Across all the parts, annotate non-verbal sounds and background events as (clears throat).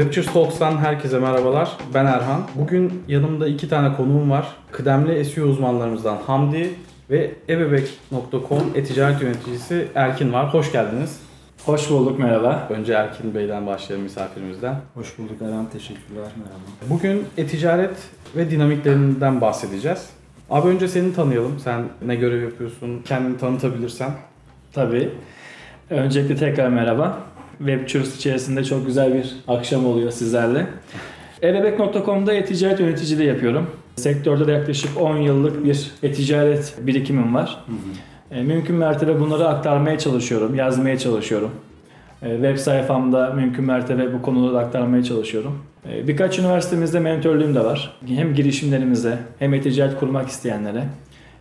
Webchers Talks'tan herkese merhabalar. Ben Erhan. Bugün yanımda iki tane konuğum var. Kıdemli SEO uzmanlarımızdan Hamdi ve ebebek.com e-ticaret yöneticisi Erkin var. Hoş geldiniz. Hoş bulduk, merhaba. Önce Erkin Bey'den başlayalım misafirimizden. Hoş bulduk Erhan, teşekkürler, merhaba. Bugün e-ticaret ve dinamiklerinden bahsedeceğiz. Abi önce seni tanıyalım. Sen ne görev yapıyorsun? Kendini tanıtabilirsen. Tabii. Öncelikle tekrar merhaba. Webchurus içerisinde çok güzel bir akşam oluyor sizlerle. Ebebek.com'da e-ticaret yöneticiliği yapıyorum. Sektörde de yaklaşık 10 yıllık bir e-ticaret birikimim var. E, mümkün mertebe bunları aktarmaya çalışıyorum, yazmaya çalışıyorum. E, web sayfamda mümkün mertebe bu konuları aktarmaya çalışıyorum. E, birkaç üniversitemizde mentörlüğüm de var. Hem girişimlerimize hem e-ticaret kurmak isteyenlere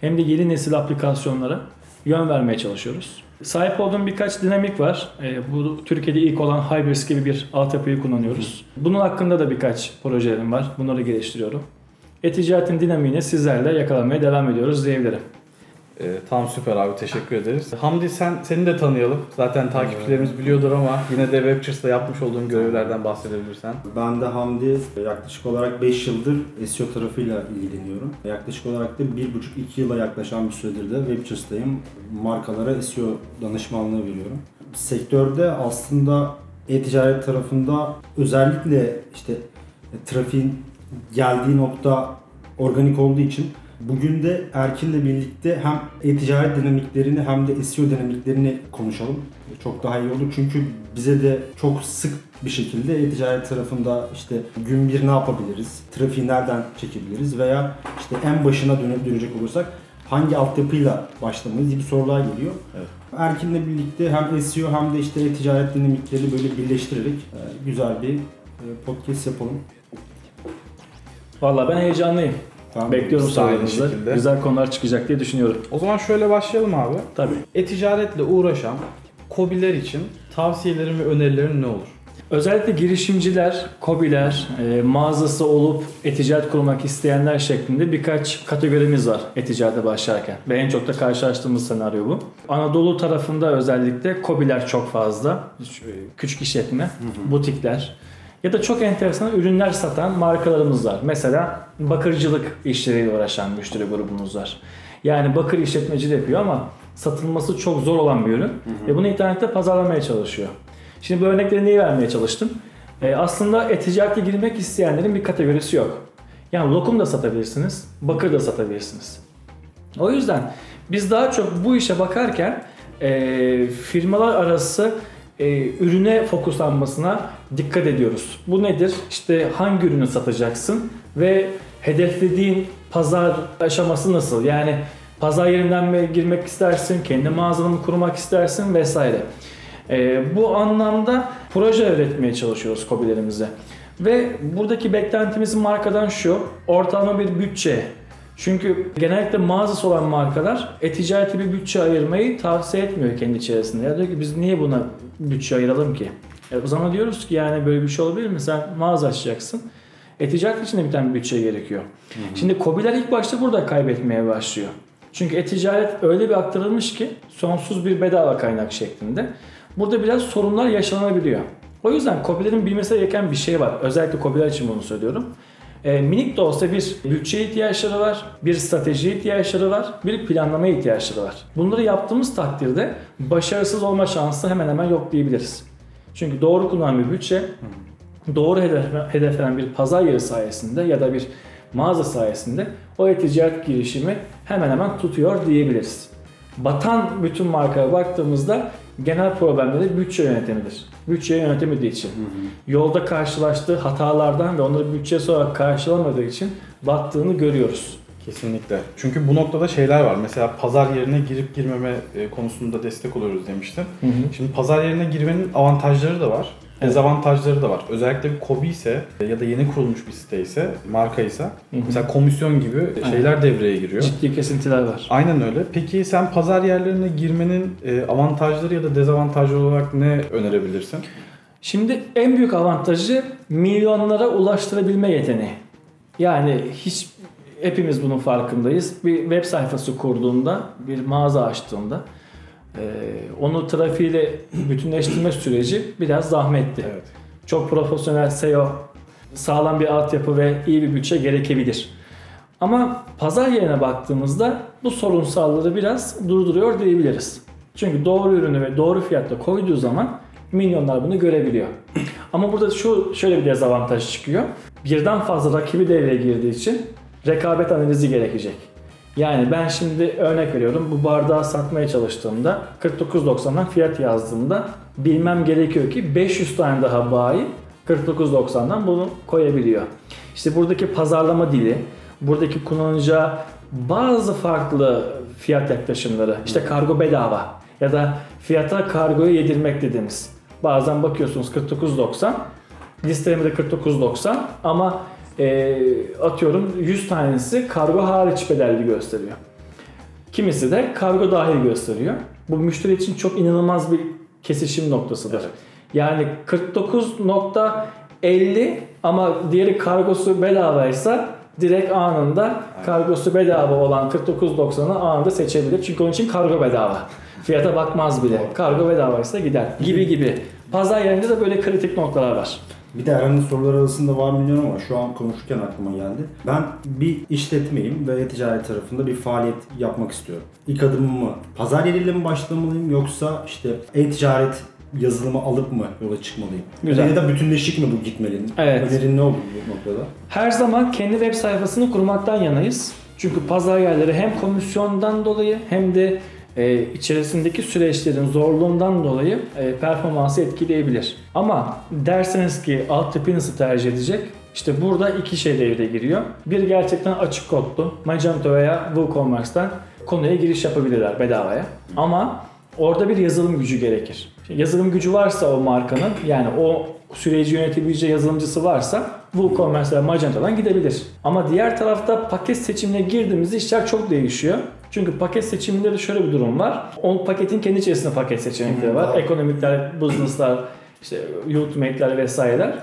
hem de yeni nesil aplikasyonlara yön vermeye çalışıyoruz. Sahip olduğum birkaç dinamik var. E, bu Türkiye'de ilk olan Hybris gibi bir altyapıyı kullanıyoruz. Bunun hakkında da birkaç projelerim var. Bunları geliştiriyorum. E-ticaretin dinamiğini sizlerle yakalamaya devam ediyoruz diyebilirim. Ee, tam süper abi teşekkür ederiz. Hamdi sen seni de tanıyalım. Zaten takipçilerimiz biliyordur ama yine de Webchers'ta yapmış olduğun görevlerden bahsedebilirsen. Ben de Hamdi, yaklaşık olarak 5 yıldır SEO tarafıyla ilgileniyorum. Yaklaşık olarak da 1,5-2 yıla yaklaşan bir süredir de Webchers'tayım. Markalara SEO danışmanlığı veriyorum. Sektörde aslında e-ticaret tarafında özellikle işte trafiğin geldiği nokta organik olduğu için Bugün de Erkin'le birlikte hem e-ticaret dinamiklerini hem de SEO dinamiklerini konuşalım. Çok daha iyi olur çünkü bize de çok sık bir şekilde e-ticaret tarafında işte gün bir ne yapabiliriz, trafiği nereden çekebiliriz veya işte en başına dönüp dönecek olursak hangi altyapıyla başlamalıyız gibi sorular geliyor. Evet. Erkin'le birlikte hem SEO hem de işte e-ticaret dinamikleri böyle birleştirerek e, güzel bir e, podcast yapalım. Vallahi ben heyecanlıyım. Tamam, Bekliyorum sorularınızı. Güzel konular çıkacak diye düşünüyorum. O zaman şöyle başlayalım abi. Tabii. E-ticaretle uğraşan kobiler için tavsiyelerin ve önerilerin ne olur? Özellikle girişimciler, kobiler, e, mağazası olup e-ticaret kurmak isteyenler şeklinde birkaç kategorimiz var e-ticarete başlarken. Ve en çok da karşılaştığımız senaryo bu. Anadolu tarafında özellikle kobiler çok fazla. Küçük işletme, hı hı. butikler, ya da çok enteresan ürünler satan markalarımız var. Mesela bakırcılık işleriyle uğraşan müşteri grubumuz var. Yani bakır işletmeci de yapıyor ama satılması çok zor olan bir ürün. Hı hı. Ve bunu internette pazarlamaya çalışıyor. Şimdi bu örnekleri niye vermeye çalıştım? Ee, aslında e-ticarete girmek isteyenlerin bir kategorisi yok. Yani lokum da satabilirsiniz, bakır da satabilirsiniz. O yüzden biz daha çok bu işe bakarken e, firmalar arası e, ürüne fokuslanmasına dikkat ediyoruz. Bu nedir? İşte hangi ürünü satacaksın ve hedeflediğin pazar aşaması nasıl? Yani pazar yerinden mi girmek istersin, kendi mağazanı mı kurmak istersin vesaire. E, bu anlamda proje üretmeye çalışıyoruz kobilerimize. Ve buradaki beklentimiz markadan şu, ortalama bir bütçe çünkü genellikle mağazası olan markalar e-ticarete bir bütçe ayırmayı tavsiye etmiyor kendi içerisinde. Ya diyor ki biz niye buna bütçe ayıralım ki? E o zaman diyoruz ki yani böyle bir şey olabilir mi? Sen mağaza açacaksın. E-ticaret için de bir tane bütçe gerekiyor. Hı hı. Şimdi kobiler ilk başta burada kaybetmeye başlıyor. Çünkü e-ticaret öyle bir aktarılmış ki sonsuz bir bedava kaynak şeklinde. Burada biraz sorunlar yaşanabiliyor. O yüzden kobilerin bilmesi gereken bir şey var. Özellikle kobiler için bunu söylüyorum. E, minik de olsa bir bütçe ihtiyaçları var, bir strateji ihtiyaçları var, bir planlama ihtiyaçları var. Bunları yaptığımız takdirde başarısız olma şansı hemen hemen yok diyebiliriz. Çünkü doğru kullanılan bir bütçe, doğru hedef, hedeflenen bir pazar yeri sayesinde ya da bir mağaza sayesinde o e-ticaret girişimi hemen hemen tutuyor diyebiliriz. Batan bütün markaya baktığımızda genel problemleri bütçe yönetimidir. Bütçe yönetemediği için. Hı hı. Yolda karşılaştığı hatalardan ve onları bütçe olarak karşılamadığı için battığını görüyoruz. Kesinlikle. Çünkü bu noktada şeyler var. Mesela pazar yerine girip girmeme e, konusunda destek oluyoruz demiştin. Hı hı. Şimdi pazar yerine girmenin avantajları da var. Dezavantajları da var. Özellikle bir kobi ise ya da yeni kurulmuş bir site ise, marka ise mesela komisyon gibi şeyler Aynen. devreye giriyor. Ciddi kesintiler var. Aynen öyle. Peki sen pazar yerlerine girmenin e, avantajları ya da dezavantajları olarak ne önerebilirsin? Şimdi en büyük avantajı milyonlara ulaştırabilme yeteneği. Yani hiç hepimiz bunun farkındayız. Bir web sayfası kurduğunda, bir mağaza açtığında onu trafiğiyle (clears throat) bütünleştirme süreci biraz zahmetli. Evet. çok profesyonel SEO, sağlam bir altyapı ve iyi bir bütçe gerekebilir. Ama pazar yerine baktığımızda bu sorunsalları biraz durduruyor diyebiliriz. Çünkü doğru ürünü ve doğru fiyatta koyduğu zaman milyonlar bunu görebiliyor. (clears throat) Ama burada şu şöyle bir dezavantaj çıkıyor. Birden fazla rakibi devreye girdiği için rekabet analizi gerekecek. Yani ben şimdi örnek veriyorum bu bardağı satmaya çalıştığımda 49.90'dan fiyat yazdığımda bilmem gerekiyor ki 500 tane daha bayi 49.90'dan bunu koyabiliyor. İşte buradaki pazarlama dili, buradaki kullanacağı bazı farklı fiyat yaklaşımları, işte kargo bedava ya da fiyata kargoyu yedirmek dediğimiz. Bazen bakıyorsunuz 49.90, listelemede 49.90 ama e, atıyorum 100 tanesi kargo hariç bedelli gösteriyor. Kimisi de kargo dahil gösteriyor. Bu müşteri için çok inanılmaz bir kesişim noktasıdır. Evet. Yani 49.50 ama diğeri kargosu bedavaysa direkt anında kargosu bedava olan 49.90'ı anında seçebilir. Çünkü onun için kargo bedava. Fiyata bakmaz bile. Kargo bedavaysa gider. Gibi gibi. Pazar yerinde de böyle kritik noktalar var. Bir de Eren'in sorular arasında var mı bilmiyorum ama şu an konuşurken aklıma geldi. Ben bir işletmeyim ve ticaret tarafında bir faaliyet yapmak istiyorum. İlk adımımı pazar yeriyle mi başlamalıyım yoksa işte e-ticaret yazılımı alıp mı yola çıkmalıyım? Güzel. Ya da bütünleşik mi bu gitmeliyim? Evet. Önerin ne olur bu noktada? Her zaman kendi web sayfasını kurmaktan yanayız. Çünkü pazar yerleri hem komisyondan dolayı hem de e, içerisindeki süreçlerin zorluğundan dolayı e, performansı etkileyebilir. Ama derseniz ki altyapıyı nasıl tercih edecek? İşte burada iki şey devreye giriyor. Bir gerçekten açık kodlu Magento veya WooCommerce'dan konuya giriş yapabilirler bedavaya. Ama orada bir yazılım gücü gerekir. Yazılım gücü varsa o markanın yani o süreci yönetebileceği yazılımcısı varsa WooCommerce veya Magento'dan gidebilir. Ama diğer tarafta paket seçimine girdiğimizde işler çok değişiyor. Çünkü paket seçiminde de şöyle bir durum var. O paketin kendi içerisinde paket seçenekleri var. Ekonomikler, business'lar, işte ultimate'ler vesaireler.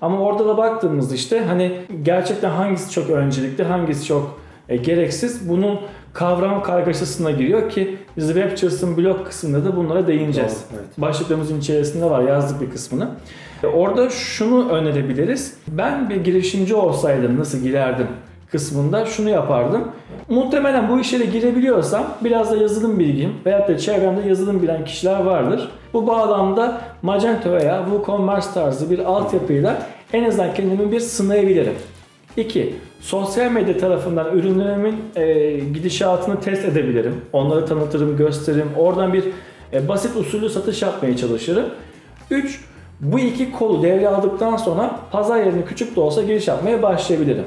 Ama orada da baktığımızda işte hani gerçekten hangisi çok öncelikli, hangisi çok e, gereksiz bunun kavram kargaşasına giriyor ki biz Webchers'ın blog kısmında da bunlara değineceğiz. Doğru, evet. Başlıklarımızın içerisinde var yazdık bir kısmını. E, Orada şunu önerebiliriz. Ben bir girişimci olsaydım nasıl girerdim kısmında şunu yapardım. Muhtemelen bu işe de girebiliyorsam biraz da yazılım bilgim veyahut da çevremde yazılım bilen kişiler vardır. Bu bağlamda Magento veya WooCommerce tarzı bir altyapıyla en azından kendimi bir sınayabilirim. 2. Sosyal medya tarafından ürünlerimin e, gidişatını test edebilirim. Onları tanıtırım, gösteririm. Oradan bir e, basit usulü satış yapmaya çalışırım. 3. Bu iki kolu devreye aldıktan sonra pazar yerine küçük de olsa giriş yapmaya başlayabilirim.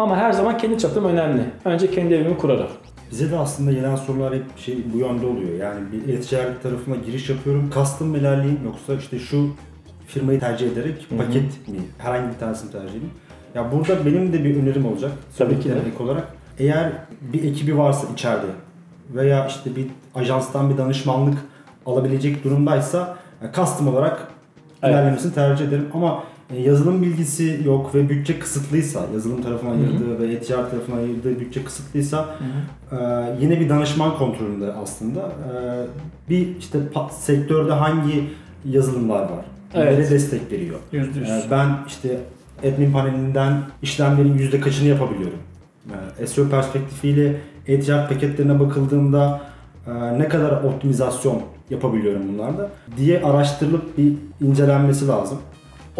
Ama her zaman kendi çapım önemli. Önce kendi evimi kurarım. Bize de aslında gelen sorular hep şey bu yönde oluyor. Yani bir e-ticaret tarafına giriş yapıyorum. Custom mı ilerleyeyim yoksa işte şu firmayı tercih ederek paket mi? Herhangi bir tanesini tercih edeyim. Ya burada benim de bir önerim olacak. Tabii ki de. Ek olarak. Eğer bir ekibi varsa içeride veya işte bir ajanstan bir danışmanlık alabilecek durumdaysa yani custom olarak Evet. ilerlemesini tercih ederim. Ama yazılım bilgisi yok ve bütçe kısıtlıysa, yazılım tarafına ayırdığı ve e-ticaret tarafına ayırdığı bütçe kısıtlıysa ee, yine bir danışman kontrolünde aslında. Ee, bir işte sektörde hangi yazılımlar var? Evet. Nereye destek veriyor? Yüzde Ee, ben işte admin panelinden işlemlerin yüzde kaçını yapabiliyorum? Ee, SEO perspektifiyle e-ticaret paketlerine bakıldığında e, ne kadar optimizasyon yapabiliyorum bunlarda diye araştırılıp bir incelenmesi lazım.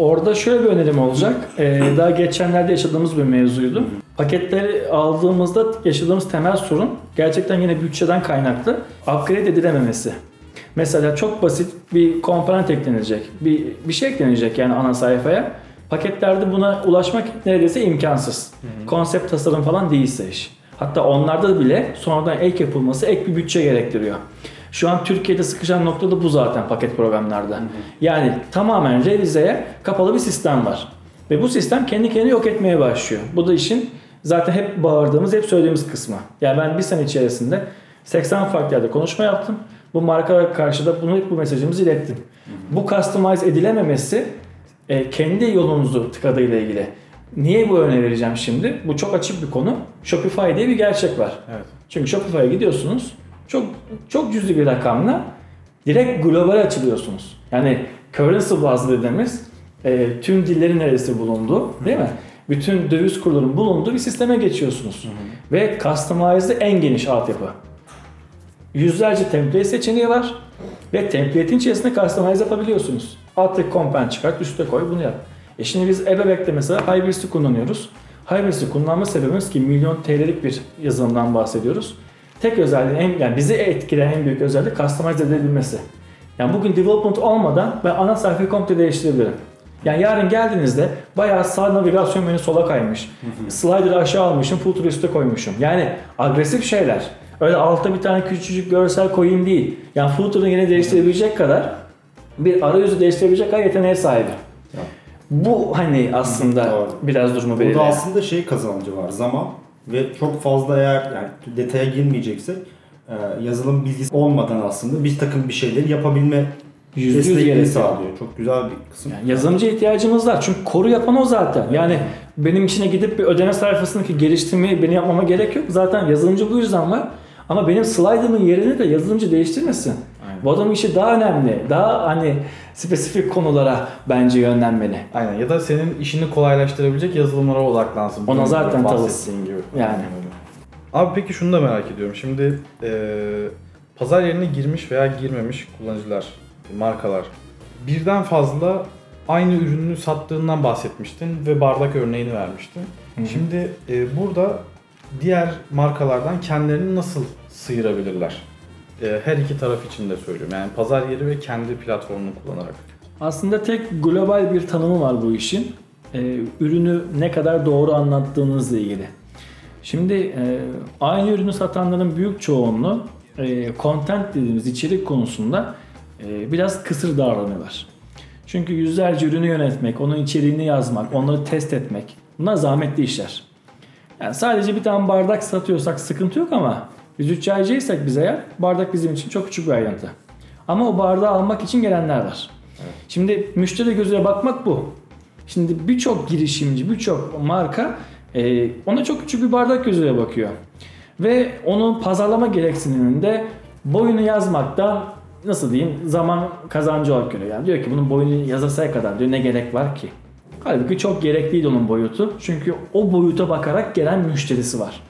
Orada şöyle bir önerim olacak. Ee, daha geçenlerde yaşadığımız bir mevzuydu. Paketleri aldığımızda yaşadığımız temel sorun gerçekten yine bütçeden kaynaklı upgrade edilememesi. Mesela çok basit bir komponent eklenecek. Bir, bir şey eklenecek yani ana sayfaya. Paketlerde buna ulaşmak neredeyse imkansız. Konsept tasarım falan değilse iş. Hatta onlarda bile sonradan ek yapılması ek bir bütçe gerektiriyor. Şu an Türkiye'de sıkışan nokta da bu zaten paket programlarda. Yani tamamen revizeye kapalı bir sistem var. Ve bu sistem kendi kendini yok etmeye başlıyor. Bu da işin zaten hep bağırdığımız, hep söylediğimiz kısmı. Yani ben bir sene içerisinde 80 farklı yerde konuşma yaptım. Bu markalara karşı da bunu bu mesajımızı ilettim. Bu customize edilememesi e, kendi yolunuzu tıkadığıyla ilgili. Niye bu örneği vereceğim şimdi? Bu çok açık bir konu. Shopify diye bir gerçek var. Evet. Çünkü Shopify'a gidiyorsunuz. Çok çok cüzi bir rakamla direkt global açılıyorsunuz. Yani currency bazlı dediğimiz e, tüm dillerin neresi bulundu değil mi? Bütün döviz kurlarının bulunduğu bir sisteme geçiyorsunuz. Ve customize'ı en geniş altyapı. Yüzlerce template seçeneği var. Ve template'in içerisinde customize yapabiliyorsunuz. Alttaki component çıkart, üstte koy, bunu yap. E şimdi biz Ebebek'te mesela Hybris'i kullanıyoruz. Hybris'i kullanma sebebimiz ki milyon TL'lik bir yazılımdan bahsediyoruz. Tek özelliği, en, yani bizi etkileyen en büyük özellik customize edebilmesi. Yani bugün development olmadan ben ana sayfayı komple değiştirebilirim. Yani yarın geldiğinizde bayağı sağ navigasyon menü sola kaymış. Slider'ı aşağı almışım, footer'ı üste koymuşum. Yani agresif şeyler. Öyle altta bir tane küçücük görsel koyayım değil. Yani footer'ı yine değiştirebilecek kadar bir arayüzü değiştirebilecek kadar yeteneğe sahibi. Bu hani aslında Doğru. biraz durumu Burada belirleyen. aslında şey kazancı var. Zaman ve çok fazla eğer yani detaya girmeyeceksek e, yazılım bilgisi olmadan aslında bir takım bir şeyleri yapabilme gerekiyor. sağlıyor. Çok güzel bir kısım. Yani yazılımcıya ihtiyacımız var. Çünkü koru yapan o zaten. Yani benim içine gidip bir ödeme sayfasındaki geliştirmeyi benim yapmama gerek yok. Zaten yazılımcı bu yüzden var. Ama benim slider'ımın yerini de yazılımcı değiştirmesin. Bu adamın işi daha önemli. Daha hani spesifik konulara bence yönlenmeli. Aynen ya da senin işini kolaylaştırabilecek yazılımlara odaklansın. Ona zaten tavız. gibi. Yani. Abi peki şunu da merak ediyorum. Şimdi eee, pazar yerine girmiş veya girmemiş kullanıcılar, markalar birden fazla aynı ürünü sattığından bahsetmiştin ve bardak örneğini vermiştin. Hı hı. Şimdi eee, burada diğer markalardan kendilerini nasıl sıyırabilirler? Eee, her iki taraf için de söylüyorum. Yani pazar yeri ve kendi platformunu kullanarak. Aslında tek global bir tanımı var bu işin. Ee, ürünü ne kadar doğru anlattığınızla ilgili. Şimdi e, aynı ürünü satanların büyük çoğunluğu e, content dediğimiz içerik konusunda e, biraz kısır davranıyorlar. Çünkü yüzlerce ürünü yönetmek, onun içeriğini yazmak, onları test etmek bunlar zahmetli işler. Yani sadece bir tane bardak satıyorsak sıkıntı yok ama biz üç çaycıysak biz eğer bardak bizim için çok küçük bir ayrıntı. Ama o bardağı almak için gelenler var. Şimdi müşteri gözüyle bakmak bu. Şimdi birçok girişimci, birçok marka e, ona çok küçük bir bardak gözüyle bakıyor. Ve onun pazarlama gereksiniminde boyunu yazmaktan nasıl diyeyim zaman kazancı olarak görüyor. Yani diyor ki bunun boyunu yazasaya kadar diyor ne gerek var ki? Halbuki çok gerekliydi onun boyutu. Çünkü o boyuta bakarak gelen müşterisi var.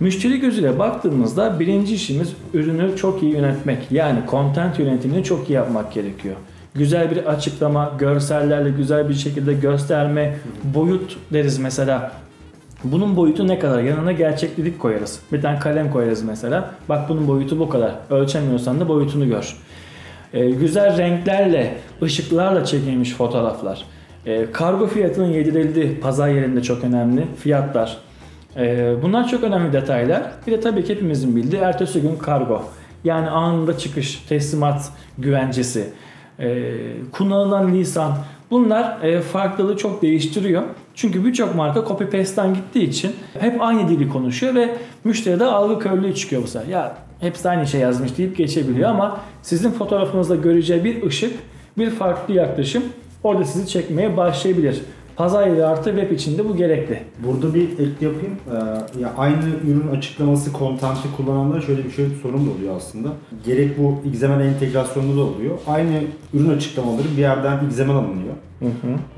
Müşteri gözüyle baktığımızda birinci işimiz ürünü çok iyi yönetmek. Yani content yönetimini çok iyi yapmak gerekiyor. Güzel bir açıklama, görsellerle güzel bir şekilde gösterme, boyut deriz mesela. Bunun boyutu ne kadar? Yanına gerçeklik koyarız. Bir tane kalem koyarız mesela. Bak bunun boyutu bu kadar. Ölçemiyorsan da boyutunu gör. Ee, güzel renklerle, ışıklarla çekilmiş fotoğraflar. Ee, kargo fiyatının yedirildiği pazar yerinde çok önemli. Fiyatlar. Ee, bunlar çok önemli detaylar. Bir de tabii ki hepimizin bildiği ertesi gün kargo. Yani anında çıkış, teslimat güvencesi, ee, kullanılan lisan. Bunlar e, farklılığı çok değiştiriyor. Çünkü birçok marka copy paste'ten gittiği için hep aynı dili konuşuyor ve müşteride algı körlüğü çıkıyor bu sefer. Ya hepsi aynı şey yazmış deyip geçebiliyor ama sizin fotoğrafınızda göreceği bir ışık, bir farklı yaklaşım orada sizi çekmeye başlayabilir. Pazar yeri artı web içinde bu gerekli. Burada bir ek yapayım. Ee, ya aynı ürün açıklaması, kontenti kullananlar şöyle bir şey sorun da oluyor aslında. Gerek bu XML entegrasyonu da oluyor. Aynı ürün açıklamaları bir yerden XML alınıyor.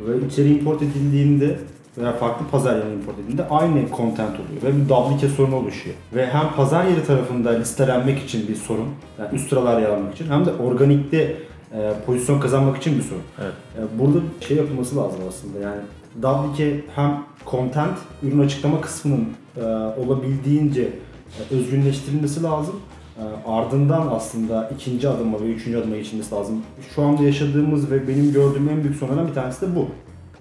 Ve içeri import edildiğinde veya farklı pazar yerine import edildiğinde aynı content oluyor ve bir duplike sorunu oluşuyor. Ve hem pazar yeri tarafında listelenmek için bir sorun, yani üst sıralar yer almak için hem de organikte pozisyon kazanmak için bir sorun. Evet. E, burada şey yapılması lazım aslında yani duplike hem content, ürün açıklama kısmının e, olabildiğince e, özgünleştirilmesi lazım. E, ardından aslında ikinci adıma ve üçüncü adıma geçilmesi lazım. Şu anda yaşadığımız ve benim gördüğüm en büyük sorunlardan bir tanesi de bu.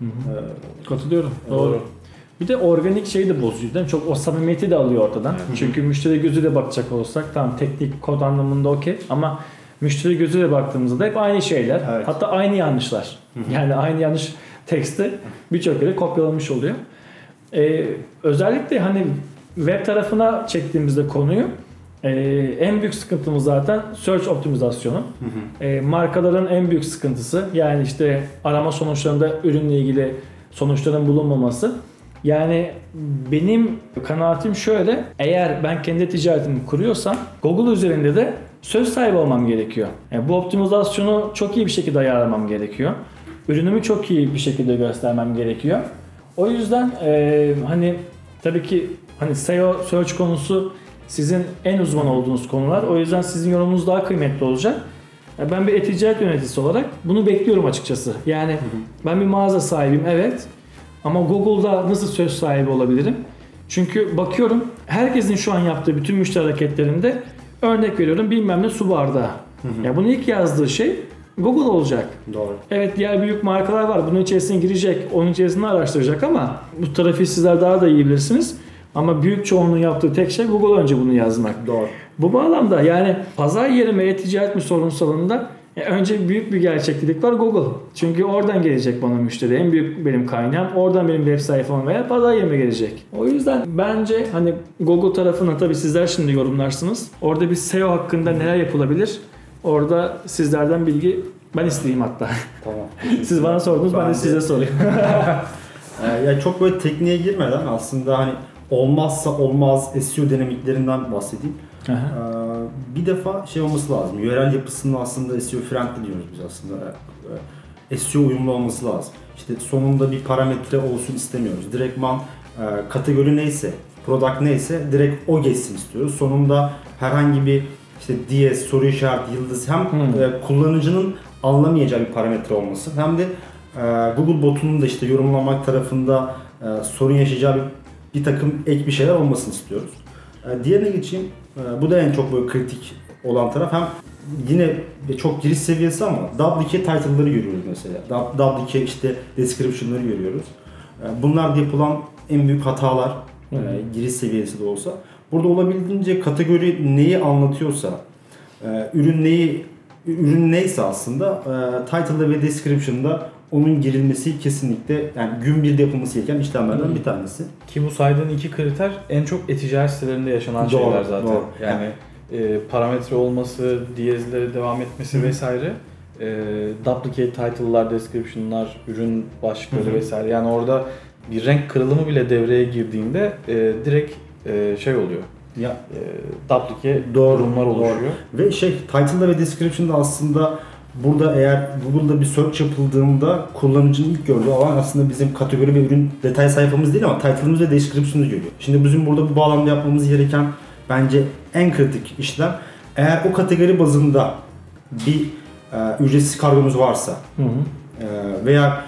E, Katılıyorum. Doğru. Doğru. Bir de organik şeyi de bozuyor değil mi? Çok o samimiyeti de alıyor ortadan. Çünkü müşteri gözüyle bakacak olsak tamam teknik kod anlamında okey ama müşteri gözüyle baktığımızda da hep aynı şeyler. Evet. Hatta aynı yanlışlar. Yani aynı yanlış teksti birçok yere kopyalanmış oluyor. Ee, özellikle hani web tarafına çektiğimizde konuyu e, en büyük sıkıntımız zaten search optimizasyonu. E, markaların en büyük sıkıntısı yani işte arama sonuçlarında ürünle ilgili sonuçların bulunmaması. Yani benim kanaatim şöyle. Eğer ben kendi ticaretimi kuruyorsam Google üzerinde de söz sahibi olmam gerekiyor. Yani bu optimizasyonu çok iyi bir şekilde ayarlamam gerekiyor. ürünümü çok iyi bir şekilde göstermem gerekiyor. O yüzden e, hani tabii ki hani SEO search konusu sizin en uzman olduğunuz konular. O yüzden sizin yorumunuz daha kıymetli olacak. Ya Ben bir e-ticaret yöneticisi olarak bunu bekliyorum açıkçası. Yani ben bir mağaza sahibiyim evet. Ama Google'da nasıl söz sahibi olabilirim? Çünkü bakıyorum herkesin şu an yaptığı bütün müşteri hareketlerinde örnek veriyorum bilmem ne su bardağı. Ya bunu ilk yazdığı şey Google olacak. Doğru. Evet diğer büyük markalar var. Bunun içerisine girecek, onun içerisinde araştıracak ama bu trafiği sizler daha da iyi bilirsiniz. Ama büyük çoğunluğun yaptığı tek şey Google önce bunu yazmak. Doğru. Bu bağlamda yani pazar yeri mi e-ticaret mi sorunsalında ya önce büyük bir gerçeklik var Google. Çünkü oradan gelecek bana müşteri. En büyük benim kaynağım. Oradan benim web sayfam veya pazar yerime gelecek. O yüzden bence hani Google tarafına tabii sizler şimdi yorumlarsınız. Orada bir SEO hakkında neler yapılabilir? Orada sizlerden bilgi ben isteyeyim hatta. Tamam. (laughs) Siz bana sordunuz ben, Ben de de- size sorayım. (laughs) Ee, ya çok böyle tekniğe girmeden aslında hani olmazsa olmaz SEO dinamiklerinden bahsedeyim. Aha. Ee, bir defa şey olması lazım. Yörel yapısının aslında SEO friendly diyoruz biz aslında. Ee, SEO uyumlu olması lazım. İşte sonunda bir parametre olsun istemiyoruz. Direktman e, kategori neyse, product neyse direkt o geçsin istiyoruz. Sonunda herhangi bir işte DS, soru işareti, yıldız hem Hmm. e, kullanıcının anlamayacağı bir parametre olması hem de e, Google botunun da işte yorumlamak tarafında e, sorun yaşayacağı bir, bir takım ek bir şeyler olmasını istiyoruz. E, diğerine geçeyim. E, bu da en çok böyle kritik olan taraf. Hem yine çok giriş seviyesi ama duplicate title'ları görüyoruz mesela. Du- Duplicate işte description'ları görüyoruz. E, bunlar yapılan en büyük hatalar e, giriş seviyesi de olsa. Burada olabildiğince kategori neyi anlatıyorsa, e, ürün neyi ürün neyse aslında e, title'da ve description'da onun girilmesi kesinlikle yani gün birde yapılması gereken işlemlerden bir tanesi. Ki bu saydığın iki kriter en çok e-ticaret sitelerinde yaşanan Doğru, şeyler zaten. doğru. Yani e, parametre olması, diyezlere devam etmesi Hı. vesaire. E, duplicate title'lar, description'lar, ürün başlıkları Hı hı. vesaire. Yani orada bir renk kırılımı bile devreye girdiğinde e, direkt e, şey oluyor. Ya E, duplicate Doğru, durumlar doğru. oluşuyor. Ve şey title'da ve description'da aslında burada eğer Google'da bir search yapıldığında kullanıcının ilk gördüğü alan aslında bizim kategori ve ürün detay sayfamız değil ama title'ımız ve description'ımız görüyor. Şimdi bizim burada bu bağlamda yapmamız gereken bence en kritik işlem eğer o kategori bazında bir e, ücretsiz kargomuz varsa Hı hı. e, veya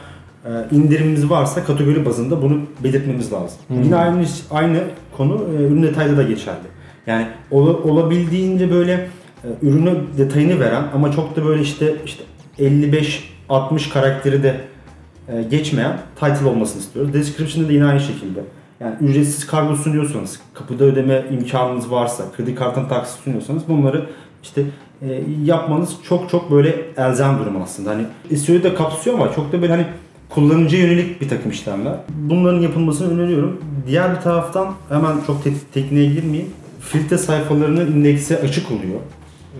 e, indirimimiz varsa kategori bazında bunu belirtmemiz lazım. Hmm. Yine aynı aynı konu e, ürün detayda da geçerli. Yani ola- olabildiğince böyle ürünü detayını veren ama çok da böyle işte işte 55 60 karakteri de e, geçmeyen title olmasını istiyoruz. Description'da da yine aynı şekilde. Yani ücretsiz kargo sunuyorsanız, kapıda ödeme imkanınız varsa, kredi kartına taksit sunuyorsanız bunları işte e, yapmanız çok çok böyle elzem durum aslında. Hani SEO'yu da kapsıyor ama çok da böyle hani kullanıcıya yönelik bir takım işlemler. Bunların yapılmasını öneriyorum. Diğer bir taraftan hemen çok te- tekniğe girmeyeyim. Filtre sayfalarının indeksi açık oluyor.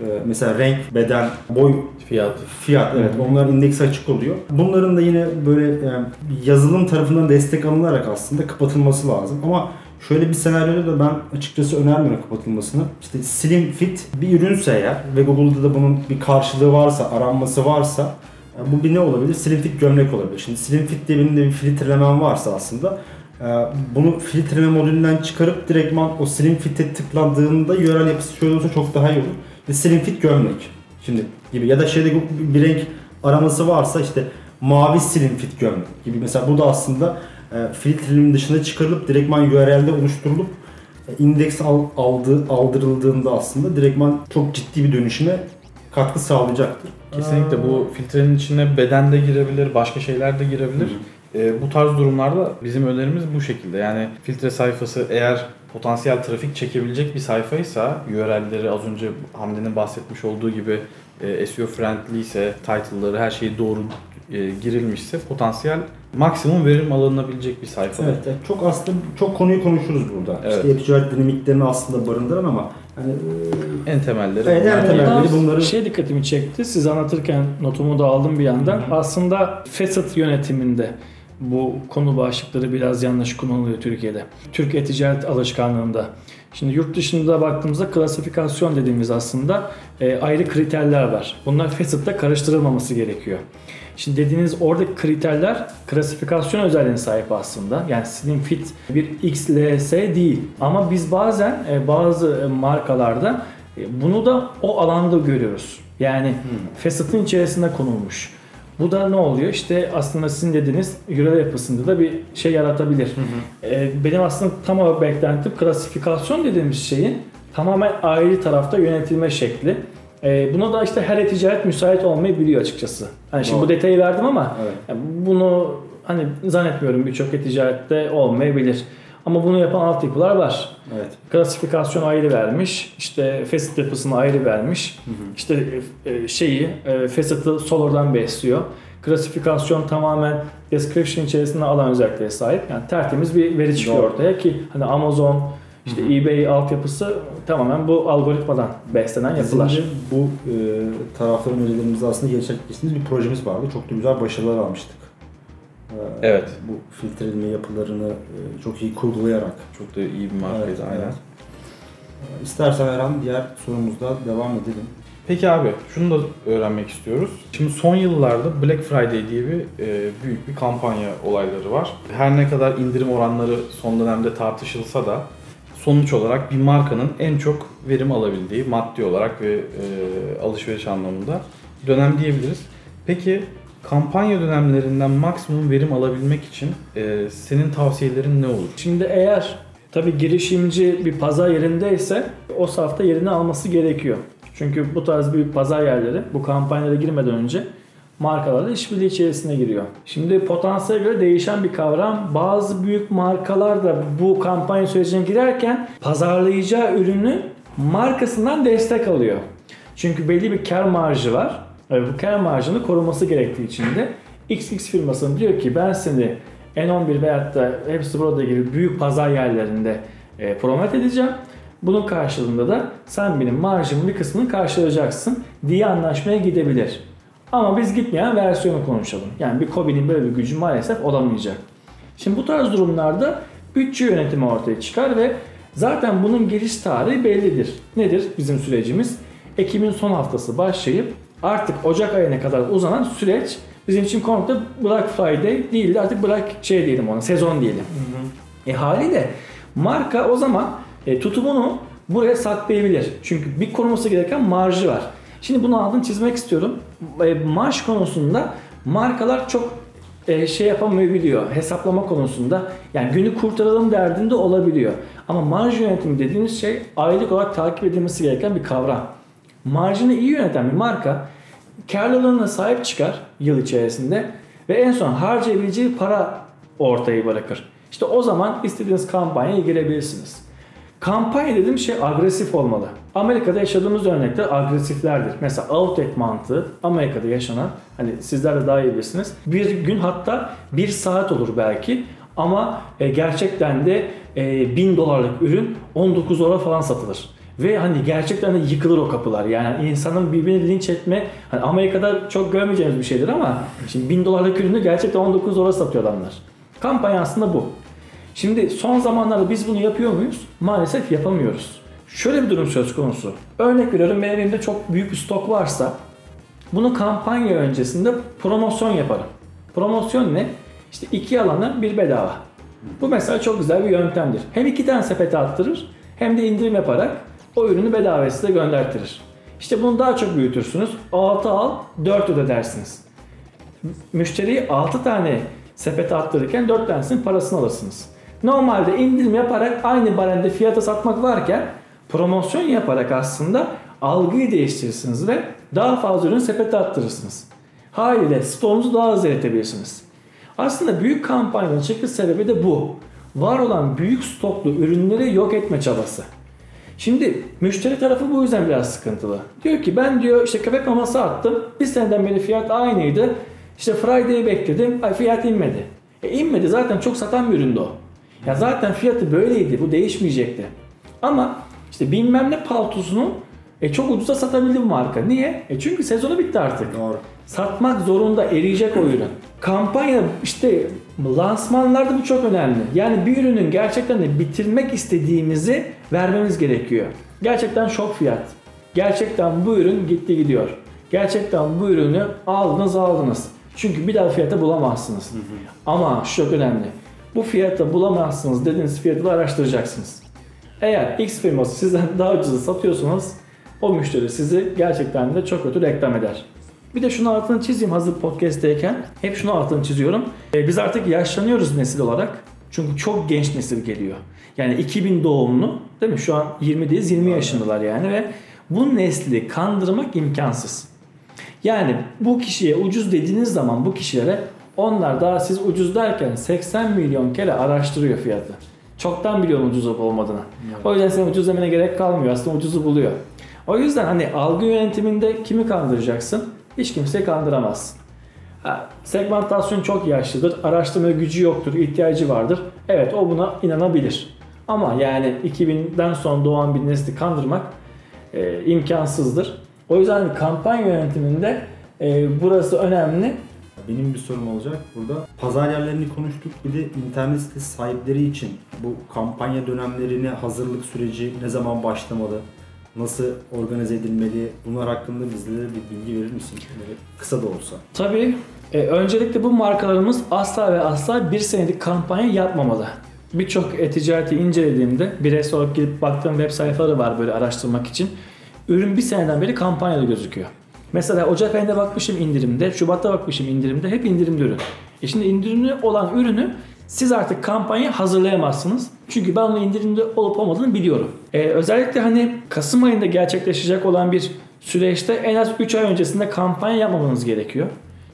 Ee, mesela renk, beden, boy Fiyat. Fiyat evet onların indeksi açık oluyor. Bunların da yine böyle yani yazılım tarafından destek alınarak aslında kapatılması lazım. Ama şöyle bir senaryoda da ben açıkçası önermiyorum kapatılmasını. İşte slim fit bir ürünse eğer ve Google'da da bunun bir karşılığı varsa, aranması varsa e, bu bir ne olabilir? Slim fit gömlek olabilir. Şimdi slim fit diye benim de bir filtrelemem varsa aslında e, bunu filtreleme modülünden çıkarıp direktman o slim fit'e tıkladığında yörel yapısı şöyle olsa çok daha iyi olur. Slim fit gömlek. Şimdi gibi ya da şeyde bir renk araması varsa işte mavi slim fit gömlek gibi mesela bu da aslında e, filtrenin dışına çıkarılıp direktman URL'de oluşturulup e, indeks al, aldı, aldırıldığında aslında direktman çok ciddi bir dönüşüme katkı sağlayacaktır. Kesinlikle bu filtrenin içine beden de girebilir, başka şeyler de girebilir. Ee, bu tarz durumlarda bizim önerimiz bu şekilde. Yani filtre sayfası eğer potansiyel trafik çekebilecek bir sayfaysa, URL'leri az önce Hamdi'nin bahsetmiş olduğu gibi e, SEO friendly ise, title'ları her şeyi doğru e, girilmişse potansiyel maksimum verim alınabilecek bir sayfa. Evet, evet, çok aslında çok konuyu konuşuruz burada. Evet. İşte e-ticaret dinamiklerini aslında barındıran ama hani e, En temelleri Evet, en bunlar. temel- Yalnız bunları- Şey dikkatimi çekti. Siz anlatırken notumu da aldım bir yandan. Aslında fesat yönetiminde bu konu başlıkları biraz yanlış kullanılıyor Türkiye'de. Türk e-ticaret alışkanlığında. Şimdi yurt dışında baktığımızda klasifikasyon dediğimiz aslında e, ayrı kriterler var. Bunlar Facet'ta karıştırılmaması gerekiyor. Şimdi dediğiniz oradaki kriterler klasifikasyon özelliğine sahip aslında. Yani slim fit bir XLS değil. Ama biz bazen e, bazı markalarda e, bunu da o alanda görüyoruz. Yani hmm. Facet'ın içerisinde konulmuş. Bu da ne oluyor? İşte aslında sizin dediğiniz euro yapısında da bir şey yaratabilir. Hı hı. Ee, benim aslında tam olarak beklentim klasifikasyon dediğimiz şeyin tamamen ayrı tarafta yönetilme şekli. Ee, buna da işte her ticaret müsait olmayabiliyor açıkçası. Hani şimdi Doğru. bu detayı verdim ama evet. yani bunu hani zannetmiyorum birçok ticarette olmayabilir. Ama bunu yapan altyapılar var. Evet. Klasifikasyon ayrı vermiş. işte facet yapısını ayrı vermiş. Hı hı. İşte e, şeyi e, facet'ı solordan besliyor. Klasifikasyon tamamen description içerisinde alan özelliklere sahip. Yani tertemiz bir veri çıkıyor Doğru. ortaya ki hani Amazon işte Hı-hı. eBay altyapısı tamamen bu algoritmadan beslenen yapılar. Bizim bu e, tarafların önerilerimizi aslında gerçekleştirdiğimiz bir projemiz vardı. Çok da güzel başarılar almıştık. Ee, evet. Bu filtreleme yapılarını e, çok iyi kurgulayarak. Çok da iyi bir markaydı evet, aynen. Evet. Ee, istersen Erhan diğer sorumuzda devam edelim. Peki abi şunu da öğrenmek istiyoruz. Şimdi son yıllarda Black Friday diye bir e, büyük bir kampanya olayları var. Her ne kadar indirim oranları son dönemde tartışılsa da sonuç olarak bir markanın en çok verim alabildiği maddi olarak ve e, alışveriş anlamında dönem diyebiliriz. Peki kampanya dönemlerinden maksimum verim alabilmek için e, senin tavsiyelerin ne olur? Şimdi eğer tabi girişimci bir pazar yerindeyse o safta yerini alması gerekiyor. Çünkü bu tarz büyük pazar yerleri bu kampanyalara girmeden önce markalarla işbirliği içerisine giriyor. Şimdi potansiyele göre değişen bir kavram. Bazı büyük markalar da bu kampanya sürecine girerken pazarlayacağı ürünü markasından destek alıyor. Çünkü belli bir kar marjı var kar marjını koruması gerektiği için de XX firmasının diyor ki ben seni N11 veyahut da hepsi burada gibi büyük pazar yerlerinde e, promote edeceğim. Bunun karşılığında da sen benim marjımın bir kısmını karşılayacaksın diye anlaşmaya gidebilir. Ama biz gitmeyen versiyonu konuşalım. Yani bir Kobi'nin böyle bir gücü maalesef olamayacak. Şimdi bu tarz durumlarda bütçe yönetimi ortaya çıkar ve zaten bunun giriş tarihi bellidir. Nedir bizim sürecimiz? Ekim'in son haftası başlayıp artık Ocak ayına kadar uzanan süreç bizim için komple Black Friday değil de artık Black şey diyelim ona sezon diyelim. Hı hı. E haliyle marka o zaman e, tutumunu buraya saklayabilir. Çünkü bir koruması gereken marjı var. Şimdi bunu altını çizmek istiyorum. E, marj konusunda markalar çok e, şey yapamayabiliyor. Hesaplama konusunda. Yani günü kurtaralım derdinde olabiliyor. Ama marj yönetimi dediğimiz şey aylık olarak takip edilmesi gereken bir kavram. Marjını iyi yöneten bir marka karlılığına sahip çıkar yıl içerisinde ve en son harcayabileceği para ortaya bırakır. İşte o zaman istediğiniz kampanyaya girebilirsiniz. Kampanya dediğim şey agresif olmalı. Amerika'da yaşadığımız örnekler agresiflerdir. Mesela Outtake mantığı Amerika'da yaşanan hani sizler de daha iyi bilirsiniz. Bir gün hatta bir saat olur belki ama e, gerçekten de e, 1000 dolarlık ürün 19 dolara falan satılır. Ve hani gerçekten de yıkılır o kapılar. Yani insanın birbirini linç etme hani Amerika'da çok görmeyeceğimiz bir şeydir ama şimdi 1000 dolarlık ürünü gerçekten 19 dolara satıyor adamlar. Kampanya aslında bu. Şimdi son zamanlarda biz bunu yapıyor muyuz? Maalesef yapamıyoruz. Şöyle bir durum söz konusu. Örnek veriyorum benim elimde çok büyük bir stok varsa bunu kampanya öncesinde promosyon yaparım. Promosyon ne? İşte iki alana bir bedava. Bu mesela çok güzel bir yöntemdir. Hem iki tane sepete attırır hem de indirim yaparak o ürünü bedava size göndertirir. İşte bunu daha çok büyütürsünüz. 6 al, 4 ödersiniz. Müşteriyi 6 tane sepete attırırken 4 tanesinin parasını alırsınız. Normalde indirim yaparak aynı barende fiyata satmak varken promosyon yaparak aslında algıyı değiştirirsiniz ve daha fazla ürün sepete attırırsınız. Haliyle stoğunuzu daha az eritebilirsiniz. Aslında büyük kampanyanın çıkış sebebi de bu. Var olan büyük stoklu ürünleri yok etme çabası. Şimdi müşteri tarafı bu yüzden biraz sıkıntılı. Diyor ki ben diyor işte köpek maması attım. Bir seneden beri fiyat aynıydı. İşte Friday'i bekledim. Ay fiyat inmedi. E inmedi zaten çok satan bir üründü o. Ya zaten fiyatı böyleydi. Bu değişmeyecekti. Ama işte bilmem ne paltosunun E çok ucuza satabildi marka. Niye? E çünkü sezonu bitti artık. Doğru. Satmak zorunda eriyecek o ürün. Kampanya işte lansmanlarda bu çok önemli. Yani bir ürünün gerçekten de bitirmek istediğimizi vermemiz gerekiyor. Gerçekten şok fiyat. Gerçekten bu ürün gitti gidiyor. Gerçekten bu ürünü aldınız aldınız. Çünkü bir daha fiyata bulamazsınız. Ama şu çok önemli. Bu fiyata bulamazsınız dediğiniz fiyatı da araştıracaksınız. Eğer X firması sizden daha ucuza satıyorsanız o müşteri sizi gerçekten de çok kötü reklam eder. Bir de şunu altını çizeyim hazır podcast'teyken. Hep şunu altını çiziyorum. Ee, biz artık yaşlanıyoruz nesil olarak. Çünkü çok genç nesil geliyor. Yani 2000 doğumlu değil mi? Şu an 20'deyiz 20 yaşındalar yani ve bu nesli kandırmak imkansız. Yani bu kişiye ucuz dediğiniz zaman bu kişilere onlar daha siz ucuz derken 80 milyon kere araştırıyor fiyatı. Çoktan biliyor ucuz olup olmadığını. O yüzden senin ucuz demene gerek kalmıyor. Aslında ucuzu buluyor. O yüzden hani algı yönetiminde kimi kandıracaksın? Hiç kimseyi kandıramazsın. Ha, segmentasyon çok yaşlıdır. Araştırma gücü yoktur. ihtiyacı vardır. Evet o buna inanabilir. Ama yani 2000'den sonra doğan bir nesli kandırmak e, imkansızdır. O yüzden kampanya yönetiminde e, burası önemli. Benim bir sorum olacak burada. Pazar yerlerini konuştuk. Bir de internet sitesi sahipleri için bu kampanya dönemlerine hazırlık süreci ne zaman başlamalı? Nasıl organize edilmeli? Bunlar hakkında bizlere bir bilgi verir misin? Böyle kısa da olsa. Tabii e, öncelikle bu markalarımız asla ve asla bir senelik kampanya yapmamalı. Birçok e-ticareti incelediğimde bireysel olarak girip baktığım web sayfaları var böyle araştırmak için. Ürün bir seneden beri kampanyalı gözüküyor. Mesela Ocak ayında bakmışım indirimde, Şubat'ta bakmışım indirimde, hep indirimli ürün. E şimdi indirimli olan ürünü siz artık kampanya hazırlayamazsınız. Çünkü ben onun indirimde olup olmadığını biliyorum. Ee, özellikle hani Kasım ayında gerçekleşecek olan bir süreçte en az 3 ay öncesinde kampanya yapmamanız gerekiyor.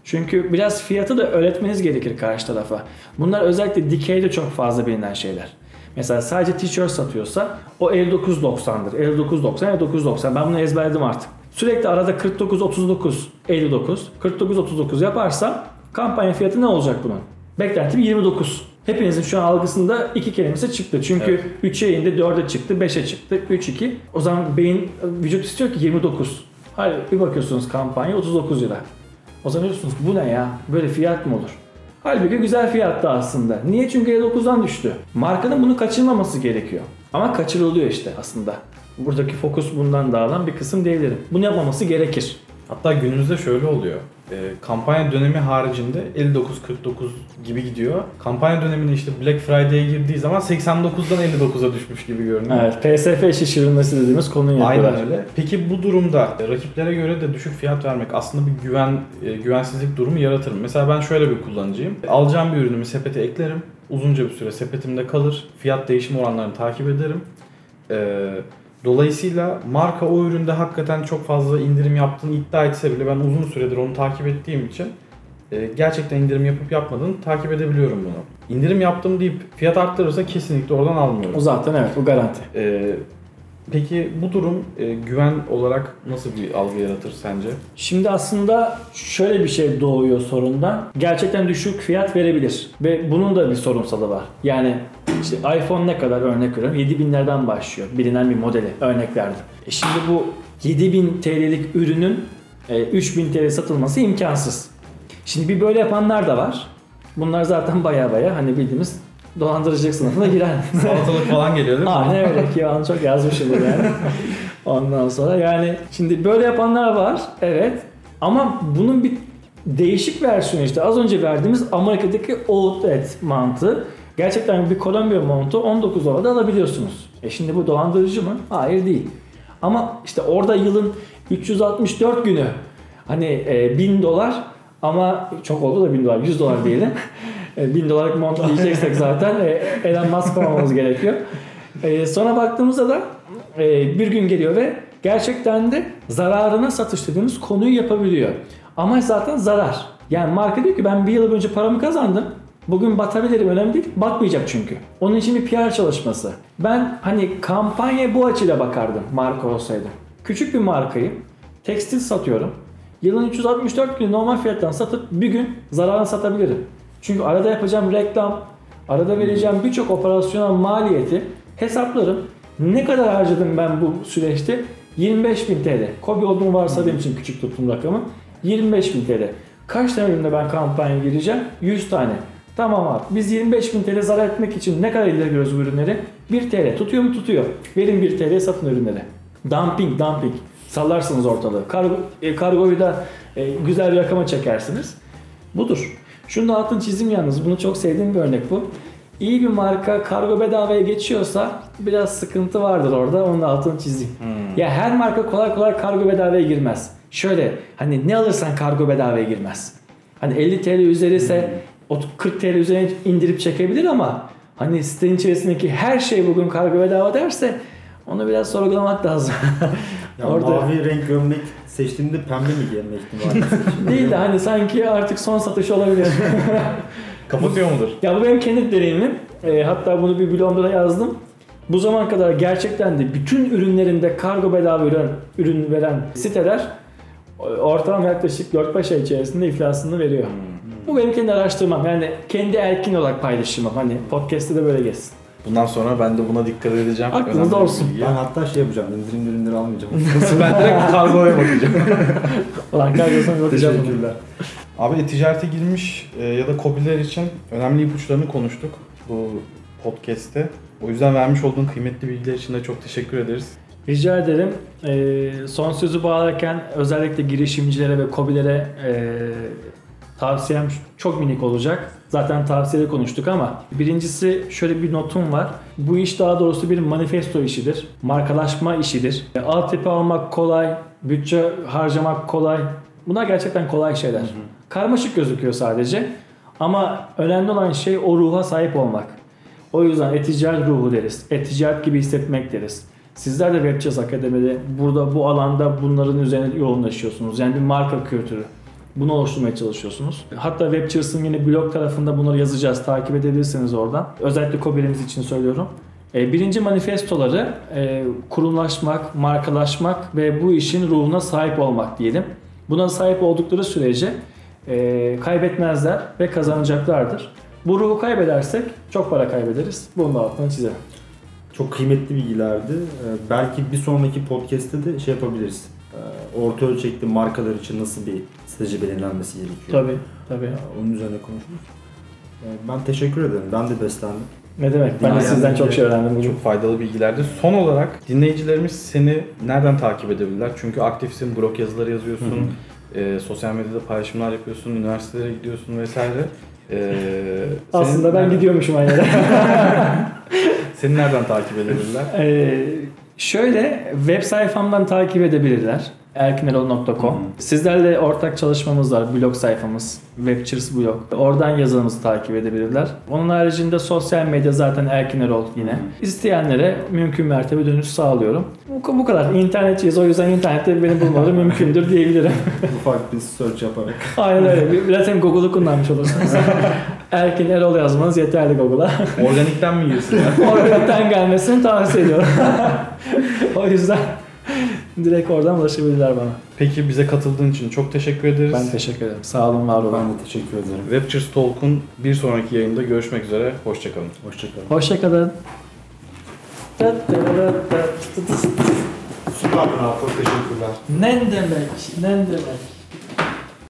Çünkü biraz fiyatı da öğretmeniz gerekir karşı tarafa. Bunlar özellikle dikeyde çok fazla bilinen şeyler. Mesela sadece tişört satıyorsa o 59.90'dır. 59.90, 59.90. Ben bunu ezberledim artık. Sürekli arada 49, 39, 59, 49, 39 yaparsam kampanya fiyatı ne olacak bunun? Beklentim 29. Hepinizin şu an algısında iki kelimesi çıktı. Çünkü 3'e indi, 4'e çıktı, 5'e çıktı, 3, 2. O zaman beyin, vücut istiyor ki 29. Hayır bir bakıyorsunuz kampanya 39 lira. O zaman diyorsunuz bu ne ya? Böyle fiyat mı olur? Halbuki güzel fiyatta aslında. Niye? Çünkü 59'dan düştü. Markanın bunu kaçırmaması gerekiyor. Ama kaçırılıyor işte aslında. Buradaki fokus bundan dağılan bir kısım diyebilirim. Bunu yapmaması gerekir. Hatta günümüzde şöyle oluyor. E, kampanya dönemi haricinde 59-49 gibi gidiyor. Kampanya dönemine işte Black Friday'e girdiği zaman 89'dan 59'a düşmüş gibi görünüyor. Evet, PSF şişirilmesi dediğimiz konuyu yapıyorlar. Aynen öyle. Peki bu durumda rakiplere göre de düşük fiyat vermek aslında bir güven e, güvensizlik durumu yaratır mı? Mesela ben şöyle bir kullanıcıyım. Alacağım bir ürünümü sepete eklerim. Uzunca bir süre sepetimde kalır. Fiyat değişim oranlarını takip ederim. Ee, dolayısıyla marka o üründe hakikaten çok fazla indirim yaptığını iddia etse bile ben uzun süredir onu takip ettiğim için e, gerçekten indirim yapıp yapmadığını takip edebiliyorum bunu. İndirim yaptım deyip fiyat arttırırsa kesinlikle oradan almıyorum. O zaten evet bu garanti. Ee, peki bu durum e, güven olarak nasıl bir algı yaratır sence? Şimdi aslında şöyle bir şey doğuyor sorundan. Gerçekten düşük fiyat verebilir. Ve bunun da bir sorunsalı var. Yani işte iPhone ne kadar örnek veriyorum? 7000'lerden başlıyor. Bilinen bir modeli örnek verdim. E şimdi bu 7000 TL'lik ürünün e, 3000 TL satılması imkansız. Şimdi bir böyle yapanlar da var. Bunlar zaten baya baya hani bildiğimiz dolandırıcılık sınıfına giren. (laughs) Salatalık falan geliyor değil mi? Aynen öyle ki ben çok yazmışımdır yani. (laughs) Ondan sonra yani şimdi böyle yapanlar var evet ama bunun bir değişik versiyonu işte az önce verdiğimiz Amerika'daki outlet mantığı. Gerçekten bir Kolombiya montu 19 dolarda alabiliyorsunuz. E şimdi bu dolandırıcı mı? Hayır değil. Ama işte orada yılın 364 günü hani e, 1000 dolar ama çok oldu da 1000 dolar 100 dolar diyelim. (laughs) E, 1000 dolarlık mont (laughs) diyeceksek zaten e, Elon Musk olmamız gerekiyor. E, sonra baktığımızda da e, bir gün geliyor ve gerçekten de zararına satış dediğimiz konuyu yapabiliyor. Ama zaten zarar. Yani marka diyor ki ben bir yıl önce paramı kazandım. Bugün batabilirim önemli değil. Batmayacak çünkü. Onun için bir PR çalışması. Ben hani kampanya bu açıyla bakardım marka olsaydı. Küçük bir markayı tekstil satıyorum. Yılın 364 günü normal fiyattan satıp bir gün zararına satabilirim. Çünkü arada yapacağım reklam, arada vereceğim birçok operasyonel maliyeti hesaplarım. Ne kadar harcadım ben bu süreçte? 25.000 TL. Kobi olduğunu varsadığım için küçük tuttum rakamı. 25.000 TL. Kaç tane üründe ben kampanya gireceğim? 100 tane. Tamam abi. Biz 25.000 TL zarar etmek için ne kadar ilgileniyoruz bu ürünleri? 1 TL. Tutuyor mu? Tutuyor. Verin 1 TL satın ürünleri. Dumping, dumping. Sallarsınız ortalığı. Kargo, e, kargoyu da e, güzel bir rakama çekersiniz. Budur. Şunu da altın çizim yalnız. Bunu çok sevdiğim bir örnek bu. İyi bir marka kargo bedavaya geçiyorsa biraz sıkıntı vardır orada. Onun da altını çizeyim. Ya her marka kolay kolay kargo bedavaya girmez. Şöyle hani ne alırsan kargo bedavaya girmez. Hani 50 TL üzeri ise o 40 TL üzerine indirip çekebilir ama hani sitenin içerisindeki her şey bugün kargo bedava derse onu biraz sorgulamak lazım. (laughs) Ya Orada- mavi renk gömlek seçtiğimde pembe mi giyme ihtimali? (laughs) Değil de hani sanki artık son satış olabilir. (laughs) Kapatıyor mudur? Ya bu benim kendi deneyimim. E, hatta bunu bir blogumda da yazdım. Bu zaman kadar gerçekten de bütün ürünlerinde kargo bedava ürün, ürün veren siteler e, ortalama yaklaşık 4-5 ay içerisinde iflasını veriyor. Bu benim kendi araştırmam. Yani kendi erkin olarak paylaşımım. Hani podcast'te de böyle geçsin. Bundan sonra ben de buna dikkat edeceğim. Aklınızda olsun. bilgi. ben hatta şey yapacağım, indirimli ürünleri almayacağım. (laughs) ben direkt (laughs) kargoya bakacağım. (laughs) Ulan kargosuna bakacağım. Teşekkürler. Abi e-ticarete girmiş e, ya da kobiler için önemli ipuçlarını konuştuk bu podcast'te. O yüzden vermiş olduğun kıymetli bilgiler için de çok teşekkür ederiz. Rica ederim. Ee, son sözü bağlarken özellikle girişimcilere ve kobilere e, tavsiyem çok minik olacak. Zaten tavsiyede konuştuk ama birincisi şöyle bir notum var. Bu iş daha doğrusu bir manifesto işidir. Markalaşma işidir. E, Altyapı almak kolay, bütçe harcamak kolay. Bunlar gerçekten kolay şeyler. Karmaşık gözüküyor sadece. Ama önemli olan şey o ruha sahip olmak. O yüzden e-ticaret ruhu deriz. E-ticaret gibi hissetmek deriz. Sizler de Webchess Akademi'de burada bu alanda bunların üzerine yoğunlaşıyorsunuz. Yani bir marka kültürü. Bunu oluşturmaya çalışıyorsunuz. Hatta Webchess'ın yine blog tarafında bunları yazacağız. Takip edebilirsiniz oradan. Özellikle COBİ'lerimiz için söylüyorum. E, Birinci manifestoları e, kurumlaşmak, markalaşmak ve bu işin ruhuna sahip olmak diyelim. Buna sahip oldukları sürece e, kaybetmezler ve kazanacaklardır. Bu ruhu kaybedersek çok para kaybederiz. Bunu da altını çizelim. Çok kıymetli bilgilerdi. Belki bir sonraki podcast'te de şey yapabiliriz. Ee, Orta ölçekli markalar için nasıl bir strateji belirlenmesi gerekiyor? Tabii, tabii. Ee, Onun üzerine konuşuruz. Ee, Ben teşekkür ederim. Ben de beslendim. Ne demek? Ben de sizden çok şey öğrendim bugün. Çok faydalı bilgilerdi. Son olarak dinleyicilerimiz seni nereden takip edebilirler? Çünkü aktifsin, blog yazıları yazıyorsun, e, sosyal medyada paylaşımlar yapıyorsun, üniversitelere gidiyorsun vesaire. E, (laughs) senin Aslında ben nereden- gidiyormuşum aynı. (laughs) Seni nereden takip edebilirler? Ee, (laughs) şöyle web sayfamdan takip edebilirler. erkinerol.com. Sizlerle ortak çalışmamız var. Blog sayfamız. Webchers blog. Oradan yazılımızı takip edebilirler. Onun haricinde sosyal medya zaten Erkinerol yine. İsteyenlere mümkün mertebe dönüş sağlıyorum. Bu, bu kadar. İnternetçiyiz. O yüzden internette beni bulmaları mümkündür diyebilirim. (laughs) Ufak bir search yaparak. Aynen öyle. Bir- Zaten Google'u kullanmış olursunuz. (laughs) Erkin Erol yazmanız yeterli Google'a. (laughs) Organikten mi girsinler? (laughs) Organikten gelmesini tavsiye ediyorum. (laughs) o yüzden direkt oradan ulaşabilirler bana. Peki bize katıldığın için çok teşekkür ederiz. Ben teşekkür ederim. Sağ olun, var olun. Ben de teşekkür ederim. Webchers Talk'un bir sonraki yayında görüşmek üzere. Hoşçakalın. Hoşçakalın. Hoşçakalın. Süper bravo. Teşekkürler. Ne demek? Ne demek?